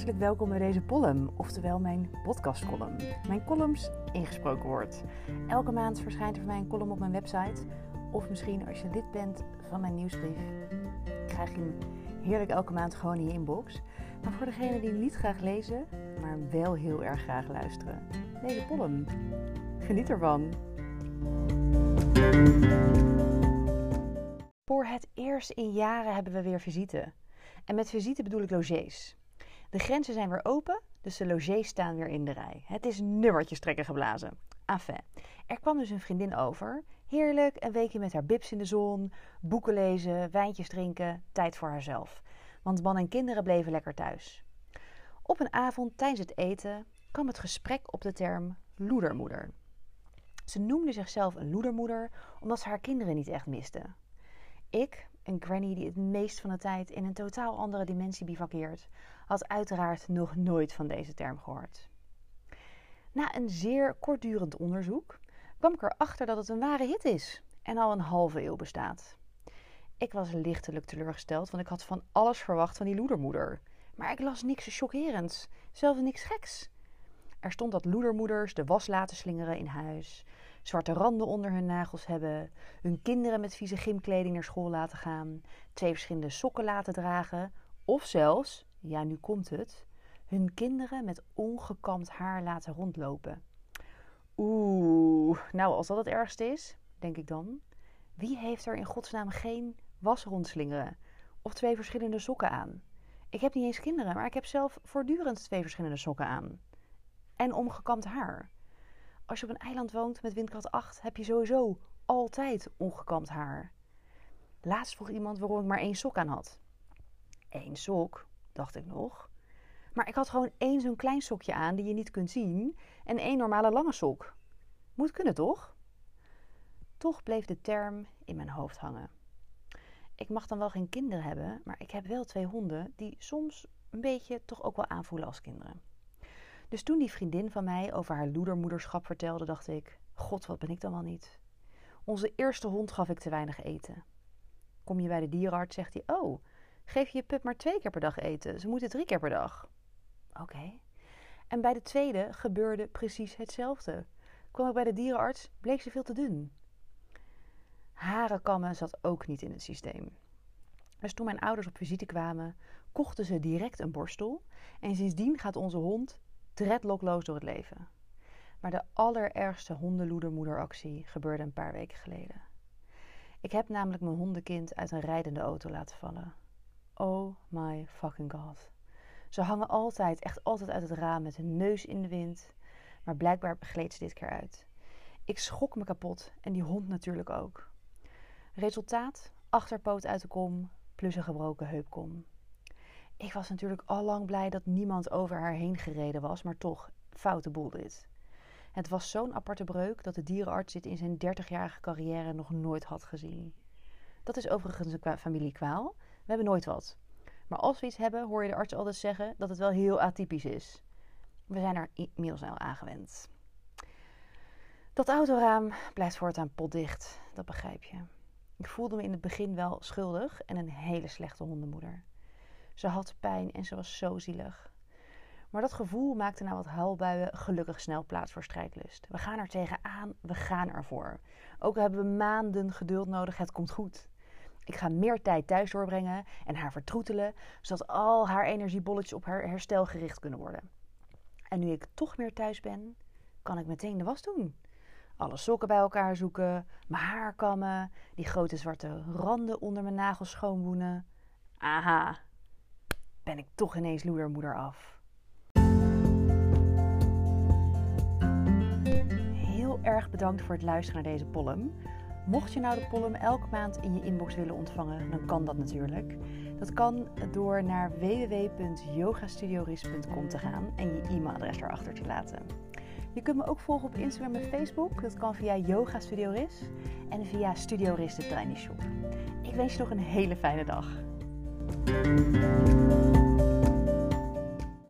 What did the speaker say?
Hartelijk welkom bij deze column, oftewel mijn podcastcolumn. Mijn columns ingesproken wordt. Elke maand verschijnt er van mij een column op mijn website. Of misschien als je lid bent van mijn nieuwsbrief, krijg je hem heerlijk elke maand gewoon in je inbox. Maar voor degenen die niet graag lezen, maar wel heel erg graag luisteren, deze column. Geniet ervan. Voor het eerst in jaren hebben we weer visite. En met visite bedoel ik logies. De grenzen zijn weer open, dus de logies staan weer in de rij. Het is nummertjes trekken geblazen. Enfin, er kwam dus een vriendin over. Heerlijk, een weekje met haar bibs in de zon, boeken lezen, wijntjes drinken, tijd voor haarzelf. Want man en kinderen bleven lekker thuis. Op een avond tijdens het eten kwam het gesprek op de term loedermoeder. Ze noemde zichzelf een loedermoeder omdat ze haar kinderen niet echt miste. Ik, een granny die het meest van de tijd in een totaal andere dimensie bivakkeert, had uiteraard nog nooit van deze term gehoord. Na een zeer kortdurend onderzoek kwam ik erachter dat het een ware hit is en al een halve eeuw bestaat. Ik was lichtelijk teleurgesteld, want ik had van alles verwacht van die loedermoeder. Maar ik las niks chockerends, zelfs niks geks. Er stond dat loedermoeders de was laten slingeren in huis, zwarte randen onder hun nagels hebben, hun kinderen met vieze gymkleding naar school laten gaan, twee verschillende sokken laten dragen, of zelfs, ja nu komt het, hun kinderen met ongekamd haar laten rondlopen. Oeh, nou als dat het ergste is, denk ik dan, wie heeft er in godsnaam geen was rondslingeren of twee verschillende sokken aan? Ik heb niet eens kinderen, maar ik heb zelf voortdurend twee verschillende sokken aan. En omgekamd haar. Als je op een eiland woont met windkracht 8, heb je sowieso altijd ongekamd haar. Laatst vroeg iemand waarom ik maar één sok aan had. Eén sok, dacht ik nog. Maar ik had gewoon één zo'n klein sokje aan die je niet kunt zien en één normale lange sok. Moet kunnen toch? Toch bleef de term in mijn hoofd hangen. Ik mag dan wel geen kinderen hebben, maar ik heb wel twee honden die soms een beetje toch ook wel aanvoelen als kinderen. Dus toen die vriendin van mij over haar loedermoederschap vertelde, dacht ik: God, wat ben ik dan wel niet? Onze eerste hond gaf ik te weinig eten. Kom je bij de dierenarts, zegt hij: Oh, geef je pup maar twee keer per dag eten. Ze moeten drie keer per dag. Oké. En bij de tweede gebeurde precies hetzelfde. Kwam ik bij de dierenarts, bleek ze veel te dun. Harenkammen zat ook niet in het systeem. Dus toen mijn ouders op visite kwamen, kochten ze direct een borstel. En sindsdien gaat onze hond dreadlockloos door het leven. Maar de allerergste hondenloedermoederactie gebeurde een paar weken geleden. Ik heb namelijk mijn hondenkind uit een rijdende auto laten vallen. Oh my fucking god. Ze hangen altijd, echt altijd uit het raam met hun neus in de wind. Maar blijkbaar gleed ze dit keer uit. Ik schok me kapot en die hond natuurlijk ook. Resultaat: achterpoot uit de kom plus een gebroken heupkom. Ik was natuurlijk al lang blij dat niemand over haar heen gereden was, maar toch, foute boel dit. Het was zo'n aparte breuk dat de dierenarts dit in zijn 30-jarige carrière nog nooit had gezien. Dat is overigens een familiekwaal. We hebben nooit wat. Maar als we iets hebben, hoor je de arts altijd zeggen dat het wel heel atypisch is. We zijn er inmiddels al aangewend. Dat autoraam blijft voortaan potdicht, dat begrijp je. Ik voelde me in het begin wel schuldig en een hele slechte hondenmoeder. Ze had pijn en ze was zo zielig. Maar dat gevoel maakte na wat huilbuien gelukkig snel plaats voor strijdlust. We gaan er tegenaan, we gaan ervoor. Ook hebben we maanden geduld nodig, het komt goed. Ik ga meer tijd thuis doorbrengen en haar vertroetelen, zodat al haar energiebolletjes op haar herstel gericht kunnen worden. En nu ik toch meer thuis ben, kan ik meteen de was doen. Alle sokken bij elkaar zoeken, mijn haar kammen, die grote zwarte randen onder mijn nagels schoonwoenen. Aha, ben ik toch ineens loedermoeder af. Heel erg bedankt voor het luisteren naar deze column. Mocht je nou de column elke maand in je inbox willen ontvangen, dan kan dat natuurlijk. Dat kan door naar www.yogastudioris.com te gaan en je e-mailadres erachter te laten. Je kunt me ook volgen op Instagram en Facebook. Dat kan via Yoga Studio Ris en via Studio Ris de Tiny Shop. Ik wens je nog een hele fijne dag. Música